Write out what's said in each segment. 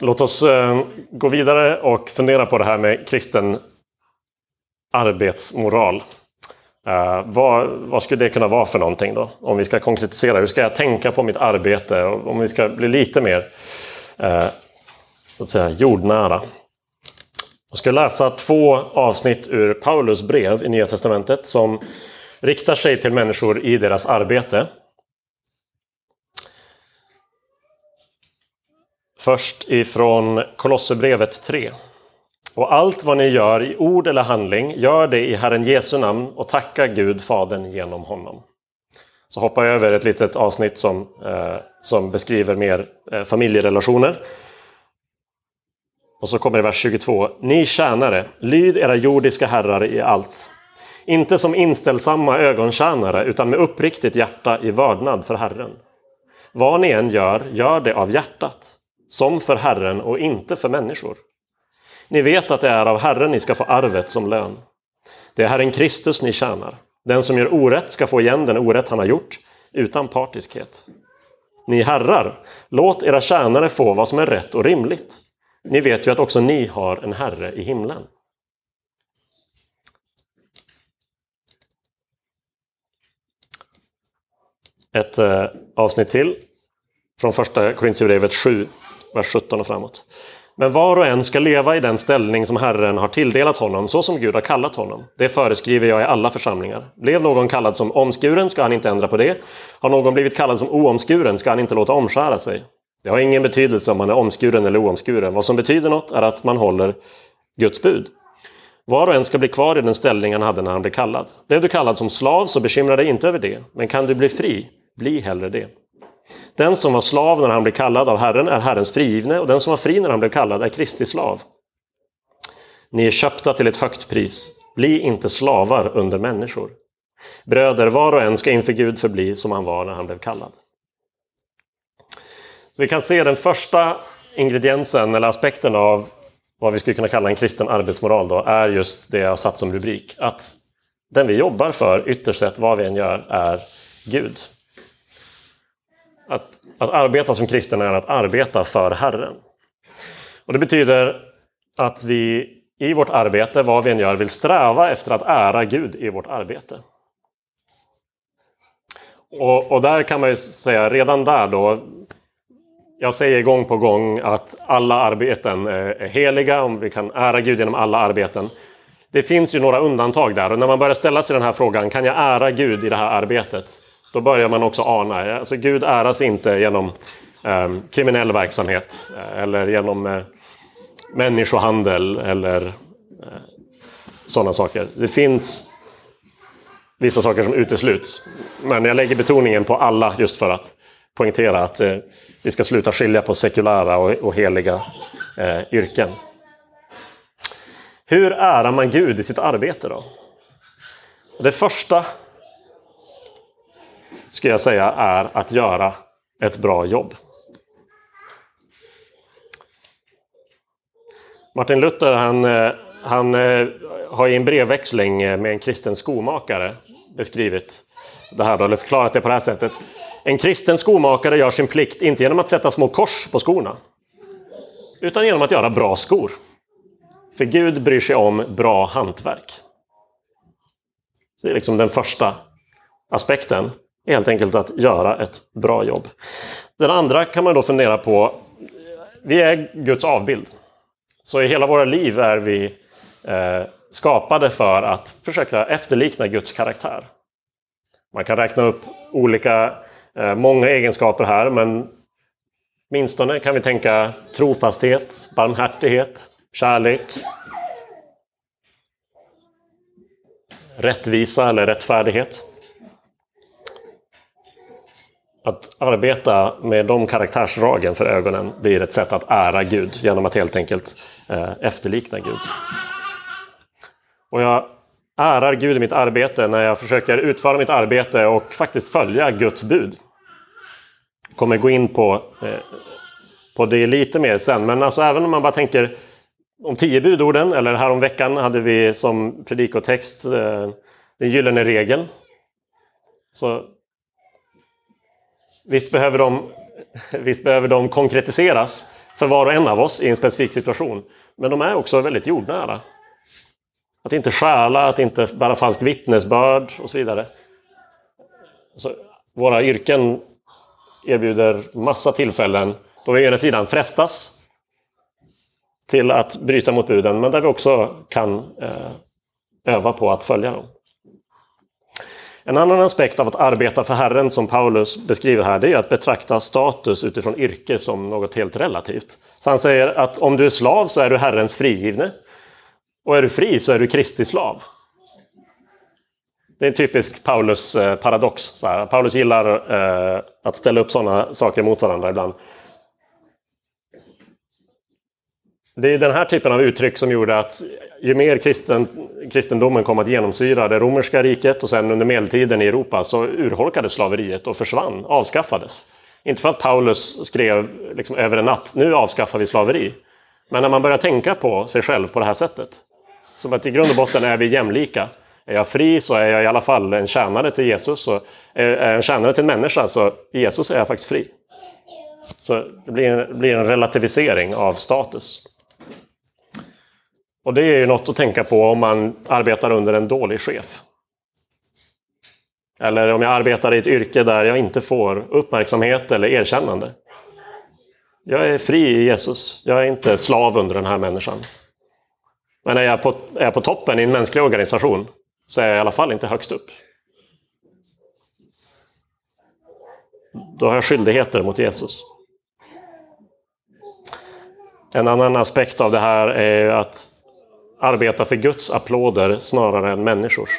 Låt oss eh, gå vidare och fundera på det här med kristen arbetsmoral. Eh, vad, vad, skulle det kunna vara för någonting då? Om vi ska konkretisera, hur ska jag tänka på mitt arbete? Om vi ska bli lite mer eh, så att säga, jordnära. Jag ska läsa två avsnitt ur Paulus brev i Nya Testamentet som riktar sig till människor i deras arbete. Först ifrån Kolosserbrevet 3. Och allt vad ni gör i ord eller handling, gör det i Herren Jesu namn och tacka Gud Fadern genom honom. Så hoppar jag över ett litet avsnitt som, eh, som beskriver mer eh, familjerelationer. Och så kommer det vers 22. Ni tjänare, lyd era jordiska herrar i allt. Inte som inställsamma ögontjänare utan med uppriktigt hjärta i vördnad för Herren. Vad ni än gör, gör det av hjärtat, som för Herren och inte för människor. Ni vet att det är av Herren ni ska få arvet som lön. Det är Herren Kristus ni tjänar. Den som gör orätt ska få igen den orätt han har gjort, utan partiskhet. Ni herrar, låt era tjänare få vad som är rätt och rimligt. Ni vet ju att också ni har en herre i himlen. Ett eh, avsnitt till från första Korintierbrevet 7, vers 17 och framåt. Men var och en ska leva i den ställning som Herren har tilldelat honom, så som Gud har kallat honom. Det föreskriver jag i alla församlingar. Blev någon kallad som omskuren ska han inte ändra på det. Har någon blivit kallad som oomskuren ska han inte låta omskära sig. Det har ingen betydelse om man är omskuren eller oomskuren. Vad som betyder något är att man håller Guds bud. Var och en ska bli kvar i den ställning han hade när han blev kallad. Blev du kallad som slav så bekymra dig inte över det. Men kan du bli fri, bli hellre det. Den som var slav när han blev kallad av Herren är Herrens frigivne och den som var fri när han blev kallad är Kristi slav. Ni är köpta till ett högt pris. Bli inte slavar under människor. Bröder, var och en ska inför Gud förbli som han var när han blev kallad. Så vi kan se den första ingrediensen eller aspekten av vad vi skulle kunna kalla en kristen arbetsmoral då, är just det jag har satt som rubrik. Att den vi jobbar för, ytterst sett vad vi än gör, är Gud. Att, att arbeta som kristen är att arbeta för Herren. Och Det betyder att vi i vårt arbete, vad vi än gör, vill sträva efter att ära Gud i vårt arbete. Och, och där kan man ju säga, redan där då, jag säger gång på gång att alla arbeten är heliga, om vi kan ära Gud genom alla arbeten. Det finns ju några undantag där och när man börjar ställa sig den här frågan, kan jag ära Gud i det här arbetet? Då börjar man också ana, alltså Gud äras inte genom eh, kriminell verksamhet eh, eller genom eh, människohandel eller eh, sådana saker. Det finns vissa saker som utesluts. Men jag lägger betoningen på alla just för att poängtera att eh, vi ska sluta skilja på sekulära och, och heliga eh, yrken. Hur ärar man Gud i sitt arbete då? Det första ska jag säga är att göra ett bra jobb. Martin Luther han, eh, han eh, har i en brevväxling eh, med en kristen skomakare beskrivit det här, då, eller förklarat det på det här sättet. En kristen skomakare gör sin plikt inte genom att sätta små kors på skorna utan genom att göra bra skor. För Gud bryr sig om bra hantverk. Det är liksom den första aspekten helt enkelt att göra ett bra jobb. Den andra kan man då fundera på. Vi är Guds avbild. Så i hela våra liv är vi eh, skapade för att försöka efterlikna Guds karaktär. Man kan räkna upp olika, eh, många egenskaper här, men åtminstone kan vi tänka trofasthet, barmhärtighet, kärlek, rättvisa eller rättfärdighet. Att arbeta med de karaktärsdragen för ögonen blir ett sätt att ära Gud genom att helt enkelt eh, efterlikna Gud. Och jag ärar Gud i mitt arbete när jag försöker utföra mitt arbete och faktiskt följa Guds bud. Jag kommer gå in på, eh, på det lite mer sen, men alltså även om man bara tänker om tio budorden, eller här om veckan hade vi som predikotext eh, den gyllene regeln. Så visst behöver, de, visst behöver de konkretiseras, för var och en av oss i en specifik situation. Men de är också väldigt jordnära. Att inte stjäla, att inte bära falskt vittnesbörd och så vidare. Så våra yrken erbjuder massa tillfällen då vi å ena sidan frestas till att bryta mot buden, men där vi också kan eh, öva på att följa dem. En annan aspekt av att arbeta för Herren som Paulus beskriver här, det är att betrakta status utifrån yrke som något helt relativt. Så han säger att om du är slav så är du Herrens frigivne. Och är du fri så är du Kristi slav. Det är en typisk Paulus-paradox. Eh, Paulus gillar eh, att ställa upp sådana saker mot varandra ibland. Det är den här typen av uttryck som gjorde att ju mer kristen, kristendomen kom att genomsyra det romerska riket och sen under medeltiden i Europa så urholkades slaveriet och försvann, avskaffades. Inte för att Paulus skrev liksom över en natt, nu avskaffar vi slaveri. Men när man börjar tänka på sig själv på det här sättet. Som att i grund och botten är vi jämlika. Är jag fri så är jag i alla fall en tjänare till Jesus. Och eh, är jag en tjänare till en människa så i Jesus är jag faktiskt fri. Så det blir en, det blir en relativisering av status. Och det är ju något att tänka på om man arbetar under en dålig chef. Eller om jag arbetar i ett yrke där jag inte får uppmärksamhet eller erkännande. Jag är fri i Jesus. Jag är inte slav under den här människan. Men är jag på, är jag på toppen i en mänsklig organisation så är jag i alla fall inte högst upp. Då har jag skyldigheter mot Jesus. En annan aspekt av det här är att arbeta för Guds applåder snarare än människors.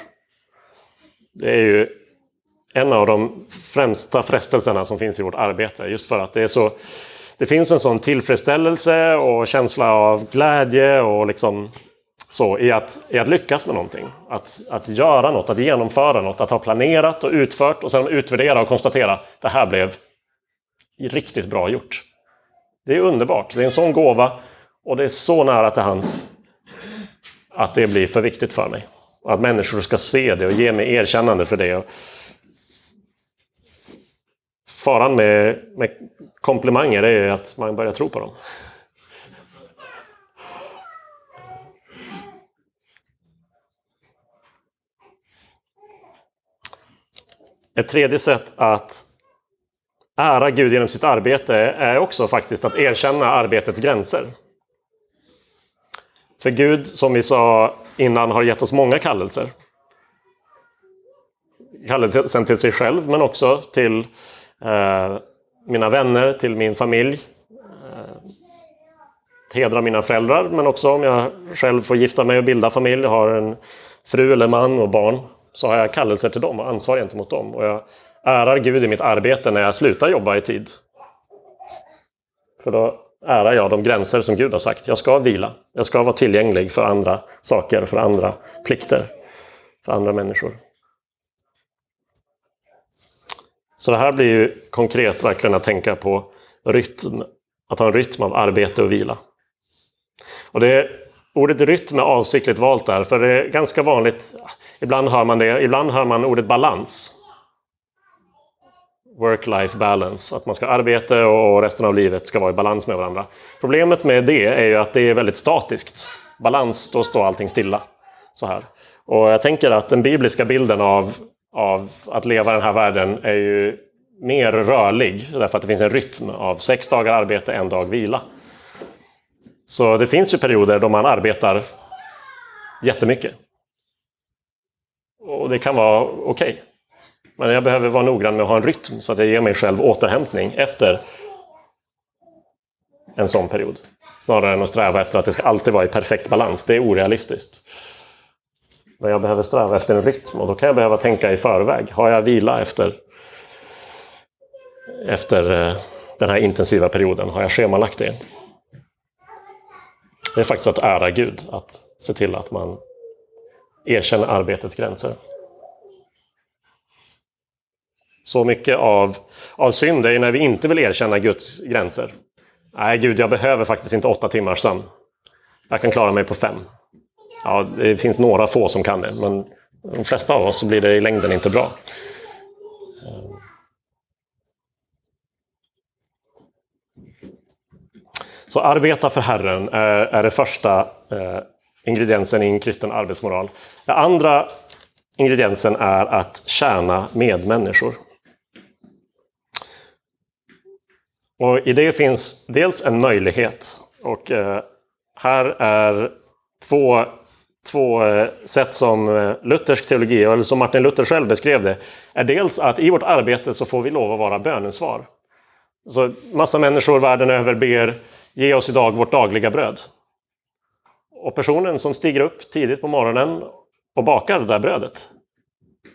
Det är ju en av de främsta frestelserna som finns i vårt arbete. Just för att det är så det finns en sån tillfredsställelse och känsla av glädje och liksom så i att, i att lyckas med någonting. Att, att göra något, att genomföra något, att ha planerat och utfört och sedan utvärdera och konstatera att det här blev riktigt bra gjort. Det är underbart, det är en sån gåva och det är så nära till hans att det blir för viktigt för mig. Att människor ska se det och ge mig erkännande för det. Faran med, med komplimanger är att man börjar tro på dem. Ett tredje sätt att ära Gud genom sitt arbete är också faktiskt att erkänna arbetets gränser. För Gud, som vi sa innan, har gett oss många kallelser. Kallelsen till sig själv, men också till eh, mina vänner, till min familj. Eh, hedra mina föräldrar, men också om jag själv får gifta mig och bilda familj, har en fru eller man och barn, så har jag kallelser till dem och ansvar gentemot dem. Och jag ärar Gud i mitt arbete när jag slutar jobba i tid. För då ärar jag de gränser som Gud har sagt. Jag ska vila. Jag ska vara tillgänglig för andra saker, för andra plikter, för andra människor. Så det här blir ju konkret verkligen att tänka på rytm. Att ha en rytm av arbete och vila. Och det, ordet rytm är avsiktligt valt där, för det är ganska vanligt. Ibland hör man det, ibland hör man ordet balans work-life balance. Att man ska arbeta och resten av livet ska vara i balans med varandra. Problemet med det är ju att det är väldigt statiskt. Balans, då står allting stilla. Så här. Och jag tänker att den bibliska bilden av, av att leva i den här världen är ju mer rörlig. Därför att det finns en rytm av sex dagar arbete, en dag vila. Så det finns ju perioder då man arbetar jättemycket. Och det kan vara okej. Okay. Men jag behöver vara noggrann med att ha en rytm så att jag ger mig själv återhämtning efter en sån period. Snarare än att sträva efter att det ska alltid vara i perfekt balans. Det är orealistiskt. Men jag behöver sträva efter en rytm och då kan jag behöva tänka i förväg. Har jag vila efter, efter eh, den här intensiva perioden? Har jag schemalagt det? Det är faktiskt att ära Gud, att se till att man erkänner arbetets gränser. Så mycket av, av synd är när vi inte vill erkänna Guds gränser. Nej, Gud, jag behöver faktiskt inte åtta timmars sömn. Jag kan klara mig på fem. Ja, det finns några få som kan det, men de flesta av oss blir det i längden inte bra. Så arbeta för Herren eh, är, den det första eh, ingrediensen i en kristen arbetsmoral. Den andra ingrediensen är att tjäna medmänniskor. Och I det finns dels en möjlighet och eh, här är två, två eh, sätt som eh, luthersk teologi, eller som Martin Luther själv beskrev det, är dels att i vårt arbete så får vi lov att vara bönesvar. Så massa människor världen över ber Ge oss idag vårt dagliga bröd. Och personen som stiger upp tidigt på morgonen och bakar det där brödet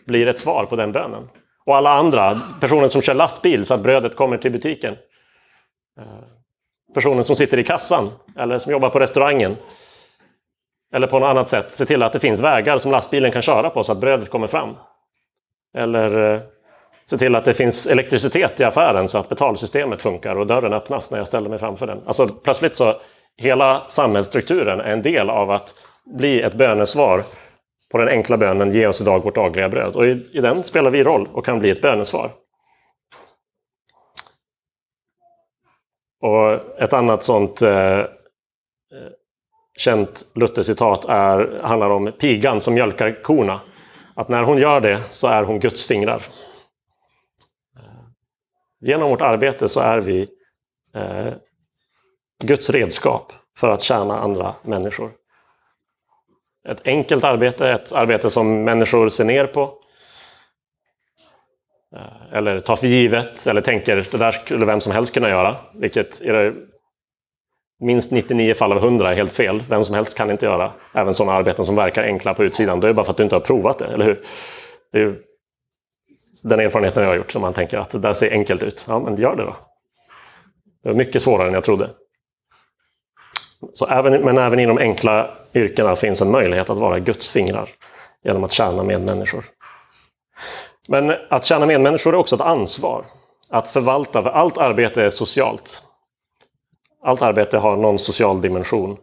blir ett svar på den bönen. Och alla andra, personen som kör lastbil så att brödet kommer till butiken. Eh, personen som sitter i kassan eller som jobbar på restaurangen. Eller på något annat sätt se till att det finns vägar som lastbilen kan köra på så att brödet kommer fram. Eller eh, se till att det finns elektricitet i affären så att betalsystemet funkar och dörren öppnas när jag ställer mig framför den. Alltså plötsligt så hela samhällsstrukturen är en del av att bli ett bönesvar på den enkla bönen Ge oss idag vårt dagliga bröd. Och i, i den spelar vi roll och kan bli ett bönesvar. Och ett annat sånt eh, eh känt Luther-citat handlar om pigan som mjölkar korna. Att när hon gör det så är hon Guds fingrar. Eh, genom vårt arbete så är vi eh, Guds redskap för att tjäna andra människor. Ett enkelt arbete, ett arbete som människor ser ner på. Eh, eller tar för givet, eller tänker det där skulle vem som helst kunna göra. Vilket är minst 99 fall av 100 är helt fel. Vem som helst kan inte göra även sådana arbeten som verkar enkla på utsidan. Det är bara för att du inte har provat det, eller hur? Det är den erfarenheten jag har gjort, som man tänker att det där ser enkelt ut. Ja, men gör det då. Det var mycket svårare än jag trodde. Så även, men även i de enkla yrkena finns en möjlighet att vara Guds fingrar genom att tjäna medmänniskor. Men att tjäna medmänniskor är också ett ansvar. Att förvalta, för allt arbete är socialt. Allt arbete har någon social dimension.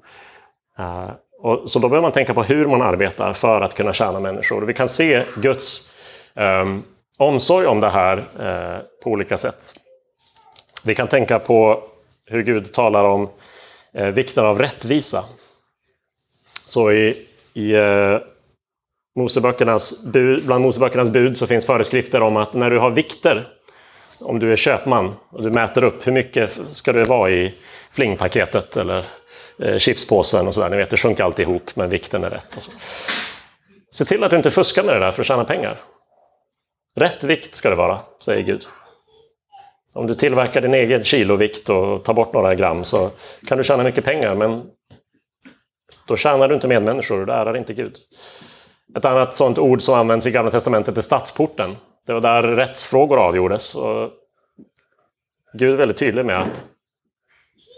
Eh, och, så då behöver man tänka på hur man arbetar för att kunna tjäna människor. Vi kan se Guds um, omsorg om det här eh, på olika sätt. Vi kan tänka på hur Gud talar om eh, vikten av rättvisa. Så i, i Moseböckernas bud, bland Moseböckernas bud så finns föreskrifter om att när du har vikter, om du är köpman och du mäter upp hur mycket ska det vara i flingpaketet eller eh, chipspåsen och sådär. Ni vet, det sjunker alltid ihop men vikten är rätt. Se till att du inte fuskar med det där för att tjäna pengar. Rätt vikt ska det vara, säger Gud. Om du tillverkar din egen kilovikt och tar bort några gram så kan du tjäna mycket pengar men då tjänar du inte medmänniskor och du ärar inte Gud. Ett annat sådant ord som används i Gamla Testamentet är stadsporten. Det var där rättsfrågor avgjordes. Och Gud är väldigt tydlig med att,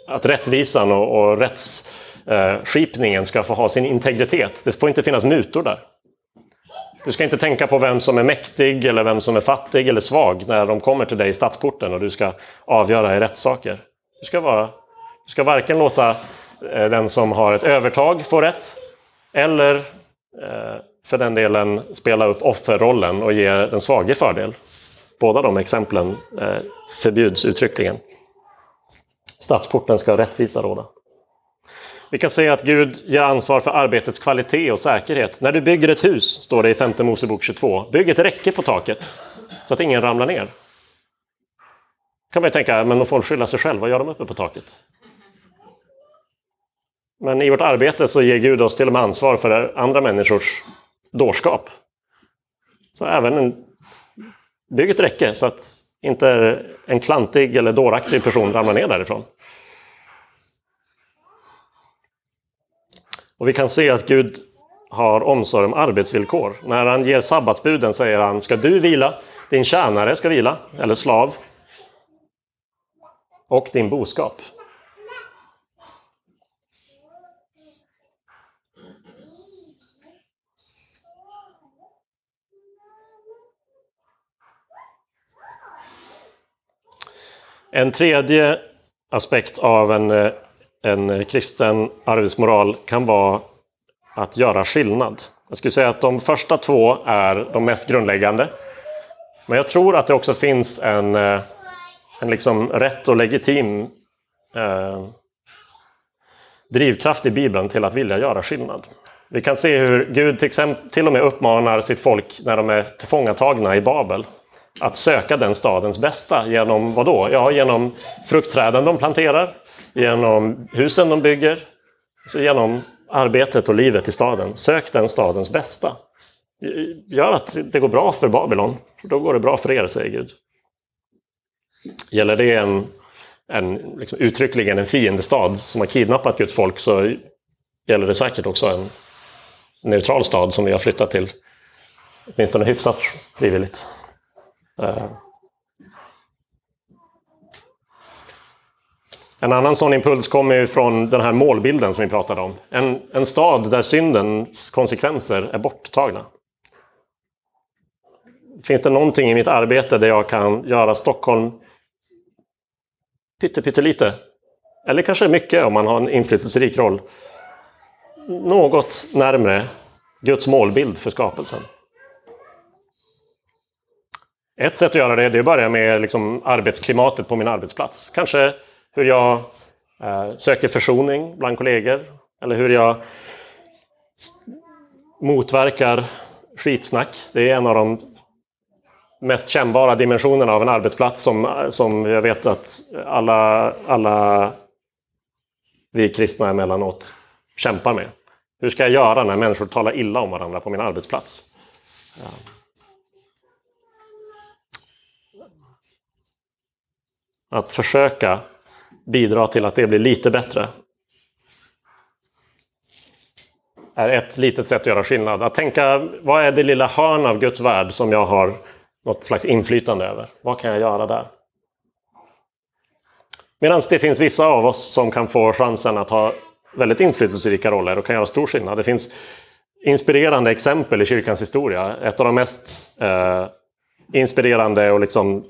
att rättvisan och, och rättsskipningen ska få ha sin integritet. Det får inte finnas mutor där. Du ska inte tänka på vem som är mäktig eller vem som är fattig eller svag när de kommer till dig i stadsporten och du ska avgöra i rättssaker. Du ska, vara, du ska varken låta eh, den som har ett övertag få rätt eller eh, för den delen spela upp offerrollen och ge den svage fördel. Båda de exemplen eh, förbjuds uttryckligen. Stadsporten ska rättvisa råda. Vi kan säga att Gud ger ansvar för arbetets kvalitet och säkerhet. När du bygger ett hus, står det i 5 Mosebok 22, bygg ett räcke på taket så att ingen ramlar ner. kan man ju tänka, men de får skylla sig själva, vad gör de uppe på taket? Men i vårt arbete så ger Gud oss till och med ansvar för andra människors dårskap. Så även en, bygg ett räcke så att inte en klantig eller dåraktig person ramlar ner därifrån. Och vi kan se att Gud har omsorg om arbetsvillkor. När han ger sabbatsbuden säger han, ska du vila, din tjänare ska vila, eller slav, och din boskap. En tredje aspekt av en eh, en kristen arbetsmoral kan vara att göra skillnad. Jag skulle säga att de första två är de mest grundläggande. Men jag tror att det också finns en, eh, en liksom rätt och legitim eh, drivkraft i Bibeln till att vilja göra skillnad. Vi kan se hur Gud till, exempel, till och med uppmanar sitt folk när de är tillfångatagna i Babel att söka den stadens bästa genom vad då? Ja, genom fruktträden de planterar, genom husen de bygger, alltså genom arbetet och livet i staden. Sök den stadens bästa. Gör att det går bra för Babylon, för då går det bra för er, säger Gud. Gäller det en, en liksom uttryckligen en fiendestad som har kidnappat Guds folk så gäller det säkert också en neutral stad som vi har flyttat till åtminstone hyfsat frivilligt. Eh. En annan sån impuls kommer från den här målbilden som vi pratade om. En, en stad där syndens konsekvenser är borttagna. Finns det någonting i mitt arbete där jag kan göra Stockholm pyttelite, eller kanske mycket om man har en inflytelserik roll, något närmre Guds målbild för skapelsen? Ett sätt att göra det, det är att börja med liksom arbetsklimatet på min arbetsplats. Kanske hur jag eh, söker försoning bland kollegor. Eller hur jag motverkar skitsnack. Det är en av de mest kännbara dimensionerna av en arbetsplats som, som jag vet att alla, alla vi kristna emellanåt kämpar med. Hur ska jag göra när människor talar illa om varandra på min arbetsplats? Ja. Att försöka bidra till att det blir lite bättre är ett litet sätt att göra skillnad. Att tänka, vad är det lilla hörn av Guds värld som jag har något slags inflytande över? Vad kan jag göra där? Medan det finns vissa av oss som kan få chansen att ha väldigt inflytelserika roller och kan göra stor skillnad. Det finns inspirerande exempel i kyrkans historia. Ett av de mest eh, inspirerande och liksom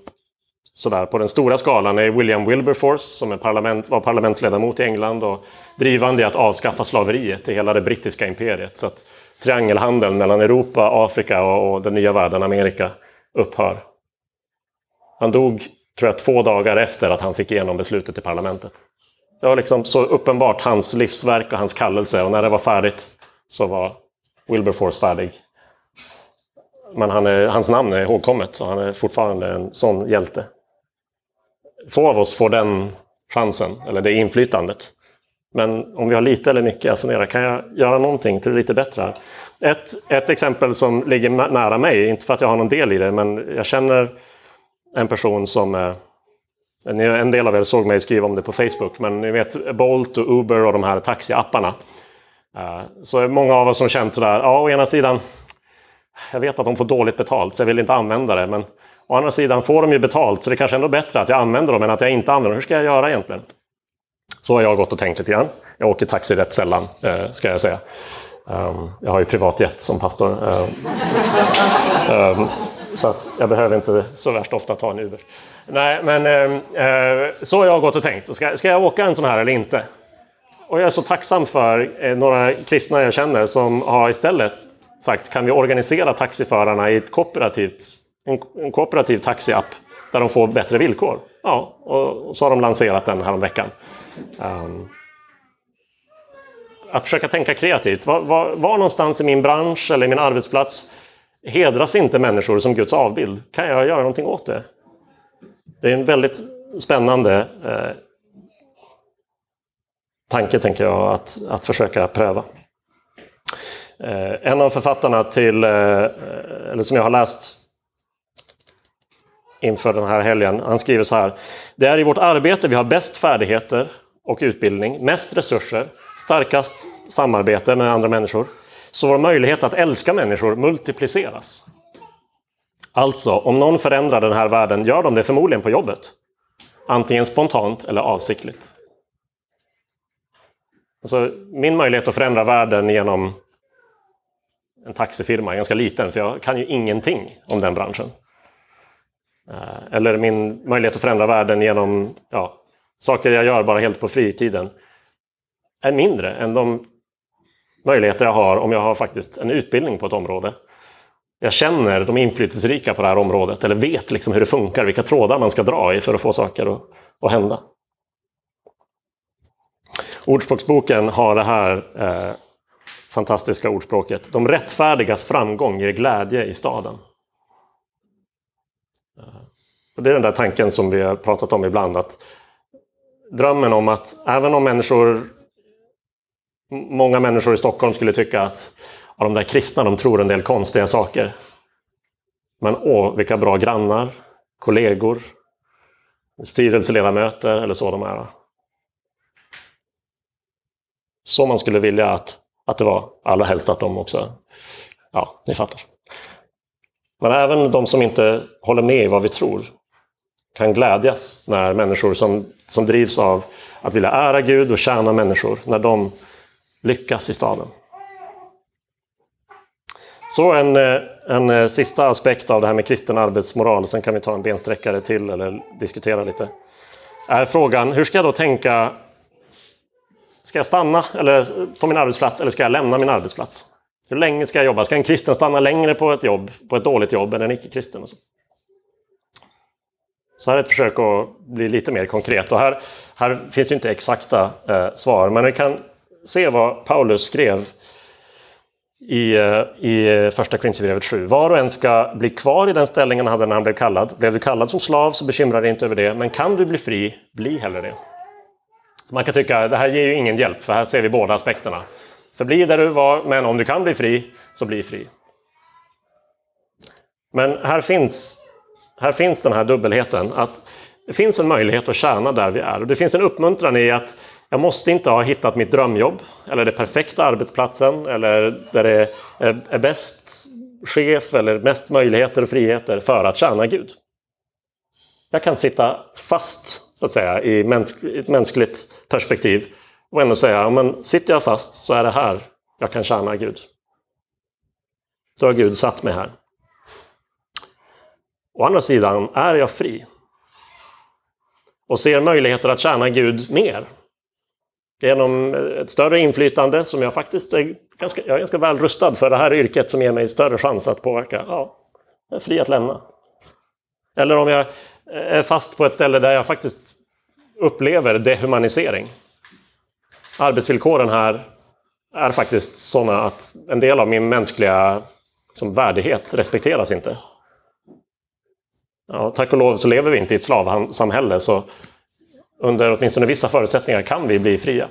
sådär på den stora skalan är William Wilberforce som är parlament, var parlamentsledamot i England och drivande i att avskaffa slaveriet i hela det brittiska imperiet. Så att triangelhandeln mellan Europa, Afrika och, och den nya världen, Amerika, upphör. Han dog, tror jag, två dagar efter att han fick igenom beslutet i parlamentet. Det var liksom så uppenbart hans livsverk och hans kallelse och när det var färdigt så var Wilberforce färdig. Men han är, hans namn är ihågkommet och han är fortfarande en sån hjälte få av oss får den chansen, eller det inflytandet. Men om vi har lite eller mycket, jag funderar, kan jag göra någonting till det lite bättre? Ett, ett exempel som ligger nära mig, inte för att jag har någon del i det, men jag känner en person som en del av er såg mig skriva om det på Facebook, men ni vet Bolt och Uber och de här taxiapparna. Eh, så är många av oss som känt sådär, ja å ena sidan, jag vet att de får dåligt betalt så jag vill inte använda det, men Å andra sidan får de ju betalt så det är kanske ändå bättre att jag använder dem än att jag inte använder dem. Hur ska jag göra egentligen? Så har jag gått och tänkt lite grann. Jag åker taxi rätt sällan, eh, ska jag säga. Um, jag har ju privatjet som pastor. Um, um, så att jag behöver inte så värst ofta ta en Uber. Nej, men eh, så har jag gått och tänkt. Ska, ska jag åka en sån här eller inte? Och jag är så tacksam för eh, några kristna jag känner som har istället sagt kan vi organisera taxiförarna i ett kooperativt en, en kooperativ taxiapp där de får bättre villkor. Ja, och, så har de lanserat den här veckan. Um, att försöka tänka kreativt. Var, var, var, någonstans i min bransch eller min arbetsplats hedras inte människor som Guds avbild? Kan jag göra någonting åt det? Det är en väldigt spännande eh, tanke, tänker jag, att, att försöka pröva. Eh, en av författarna till, eh, eller som jag har läst inför den här helgen. Han skriver så här. Det är i vårt arbete vi har bäst färdigheter och utbildning, mest resurser, starkast samarbete med andra människor. Så vår möjlighet att älska människor multipliceras. Alltså, om någon förändrar den här världen gör de det förmodligen på jobbet. Antingen spontant eller avsiktligt. Alltså, min möjlighet att förändra världen genom en taxifirma är ganska liten, för jag kan ju ingenting om den branschen. Eh, eller min möjlighet att förändra världen genom ja, saker jag gör bara helt på fritiden är mindre än de möjligheter jag har om jag har faktiskt en utbildning på ett område. Jag känner de inflytelserika på det här området eller vet liksom hur det funkar, vilka trådar man ska dra i för att få saker att, att hända. Ordspråksboken har det här eh, fantastiska ordspråket. De rättfärdigas framgång ger glädje i staden. Och det är den där tanken som vi har pratat om ibland. att Drömmen om att även om människor Många människor i Stockholm skulle tycka att ja, de där kristna de tror en del konstiga saker. Men åh, vilka bra grannar, kollegor, styrelseledamöter eller så de är. Så man skulle vilja att, att det var. Allra helst att de också, ja, ni fattar. Men även de som inte håller med i vad vi tror kan glädjas när människor som, som drivs av att vilja ära Gud och tjäna människor, när de lyckas i staden. Så en, eh, en eh, sista aspekt av det här med kristen arbetsmoral, sen kan vi ta en bensträckare till eller diskutera lite. Är frågan, hur ska jag då tänka? Ska jag stanna eller, på min arbetsplats eller ska jag lämna min arbetsplats? Hur länge ska jag jobba? Ska en kristen stanna längre på ett jobb, på ett dåligt jobb än en icke-kristen? Så. här är ett försök att bli lite mer konkret. Och här, här finns ju inte exakta eh, svar, men vi kan se vad Paulus skrev i, eh, i eh, första Korinthierbrevet 7. Var och en ska bli kvar i den ställningen han hade när han blev kallad. Blev du kallad som slav så bekymra dig inte över det, men kan du bli fri, bli hellre det. Så man kan tycka att det här ger ju ingen hjälp, för här ser vi båda aspekterna. Förbli där du var, men om du kan bli fri, så bli fri. Men här finns, här finns den här dubbelheten, att det finns en möjlighet att tjäna där vi är. Och det finns en uppmuntran i att jag måste inte ha hittat mitt drömjobb eller den perfekta arbetsplatsen eller där det är bäst chef eller mest möjligheter och friheter för att tjäna Gud. Jag kan sitta fast så att säga i ett mänskligt perspektiv och ändå säga, men sitter jag fast så är det här jag kan tjäna Gud. Då har Gud satt mig här. Å andra sidan är jag fri och ser möjligheter att tjäna Gud mer genom ett större inflytande som jag faktiskt är ganska, jag är ganska väl rustad för det här yrket som ger mig större chans att påverka. Ja, jag är fri att lämna. Eller om jag är fast på ett ställe där jag faktiskt upplever dehumanisering. Arbetsvillkoren här är faktiskt sådana att en del av min mänskliga som värdighet respekteras inte. Ja, tack och lov så lever vi inte i ett slavsamhälle så under åtminstone vissa förutsättningar kan vi bli fria.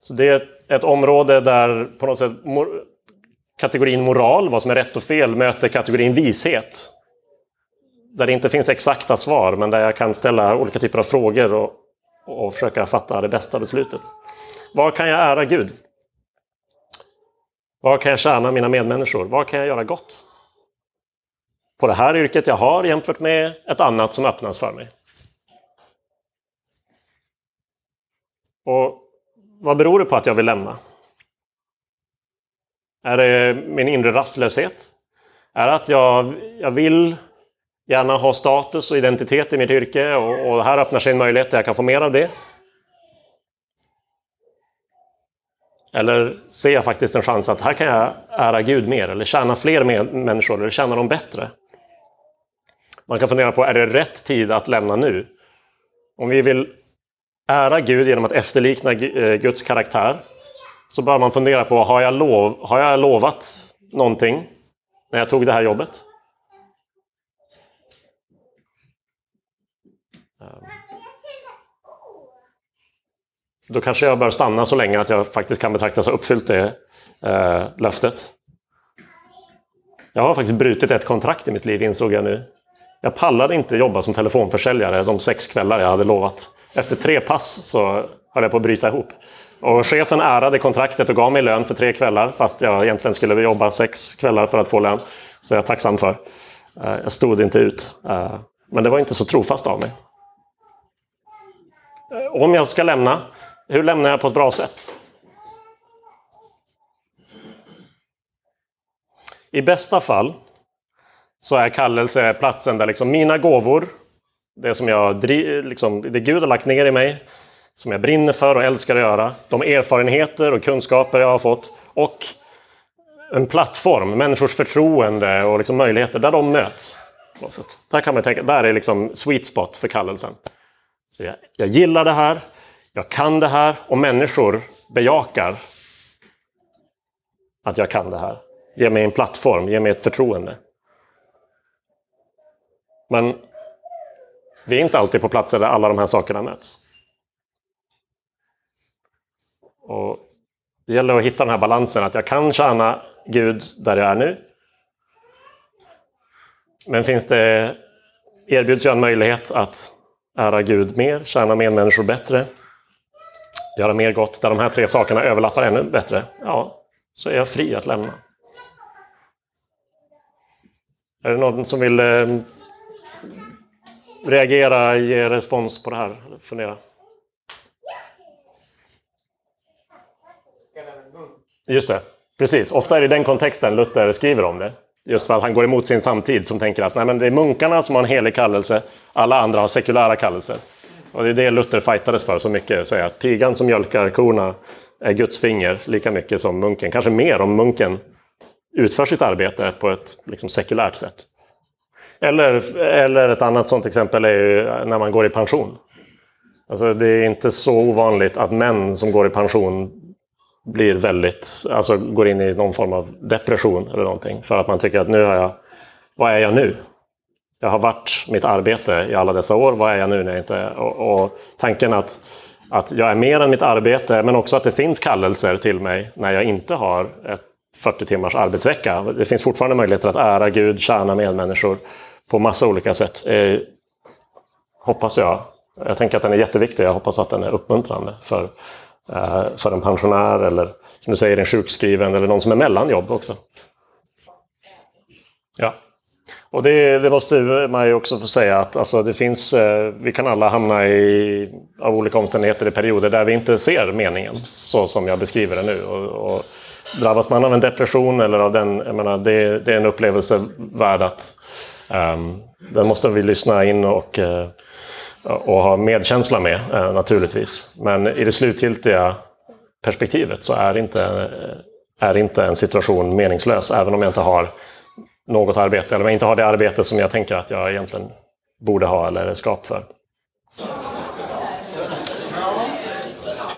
Så det är ett område där på något sätt kategorin moral, vad som är rätt och fel, möter kategorin vishet. Där det inte finns exakta svar, men där jag kan ställa olika typer av frågor och, och försöka fatta det bästa beslutet. Vad kan jag ära Gud? Vad kan jag tjäna mina medmänniskor? Vad kan jag göra gott? På det här yrket jag har jämfört med ett annat som öppnas för mig. Och vad beror det på att jag vill lämna? Är det min inre rastlöshet? Är det att jag, jag vill gärna ha status och identitet i mitt yrke och, och här öppnar sig en möjlighet där jag kan få mer av det? Eller ser jag faktiskt en chans att här kan jag ära Gud mer eller tjäna fler människor eller tjäna dem bättre? Man kan fundera på, är det rätt tid att lämna nu? Om vi vill ära Gud genom att efterlikna eh, Guds karaktär så bör man fundera på, har jag, lov, har jag lovat någonting när jag tog det här jobbet? Ehm, då kanske jag bör stanna så länge att jag faktiskt kan betraktas ha uppfyllt det eh, löftet. Jag har faktiskt brutit ett kontrakt i mitt liv insåg jag nu. Jag pallade inte jobba som telefonförsäljare de sex kvällar jag hade lovat. Efter tre pass så höll jag på att bryta ihop. Och chefen ärade kontraktet och gav mig lön för tre kvällar fast jag egentligen skulle jobba sex kvällar för att få lön. Så jag är tacksam för. Eh, jag stod inte ut. Eh, men det var inte så trofast av mig. Eh, om jag ska lämna, hur lämnar jag på ett bra sätt? I bästa fall så är kallelse platsen där liksom mina gåvor, det som jag, liksom, det Gud har lagt ner i mig, som jag brinner för och älskar att göra, de erfarenheter och kunskaper jag har fått och en plattform, människors förtroende och liksom möjligheter där de möts. Där kan man tänka, där är liksom sweet spot för kallelsen. Så jag, jag gillar det här, jag kan det här och människor bejakar att jag kan det här. Ge mig en plattform, ge mig ett förtroende. Men vi är inte alltid på platser där alla de här sakerna möts. Och det gäller att hitta den här balansen, att jag kan tjäna Gud där jag är nu. Men finns det, erbjuds jag en möjlighet att ära Gud mer, tjäna medmänniskor bättre, göra mer gott, där de här tre sakerna överlappar ännu bättre, ja, så är jag fri att lämna. Är det någon som vill eh, reagera, ge respons på det här? Fundera. Just det, precis. Ofta är det i den kontexten Luther skriver om det. Just för att han går emot sin samtid som tänker att nej, men det är munkarna som har en helig kallelse, alla andra har sekulära kallelser. Och det är det Luther fightades för så mycket, säga att pigan som mjölkar korna är Guds finger lika mycket som munken, kanske mer om munken utför sitt arbete på ett liksom, sekulärt sätt. Eller, eller ett annat sådant exempel är ju när man går i pension. Alltså det är inte så ovanligt att män som går i pension blir väldigt, alltså går in i någon form av depression eller någonting. För att man tycker att nu har jag, vad är jag nu? Jag har varit mitt arbete i alla dessa år, vad är jag nu när jag inte är? Och, och tanken att, att jag är mer än mitt arbete, men också att det finns kallelser till mig när jag inte har ett 40 timmars arbetsvecka. Det finns fortfarande möjligheter att ära Gud, tjäna medmänniskor på massa olika sätt. Eh, hoppas jag. Jag tänker att den är jätteviktig. Jag hoppas att den är uppmuntrande för, eh, för en pensionär eller som du säger en sjukskriven eller någon som är mellan jobb också. Ja. Och det, det, måste man ju också få säga att alltså, det finns, eh, vi kan alla hamna i, av olika omständigheter i perioder där vi inte ser meningen så som jag beskriver det nu. Och, och drabbas man av en depression eller av den, jag menar, det, det är en upplevelse värd att um, den måste vi lyssna in och, uh, och ha medkänsla med uh, naturligtvis. Men i det slutgiltiga perspektivet så är inte, är inte en situation meningslös även om jag inte har något arbete eller om jag inte har det arbete som jag tänker att jag egentligen borde ha eller är skap för.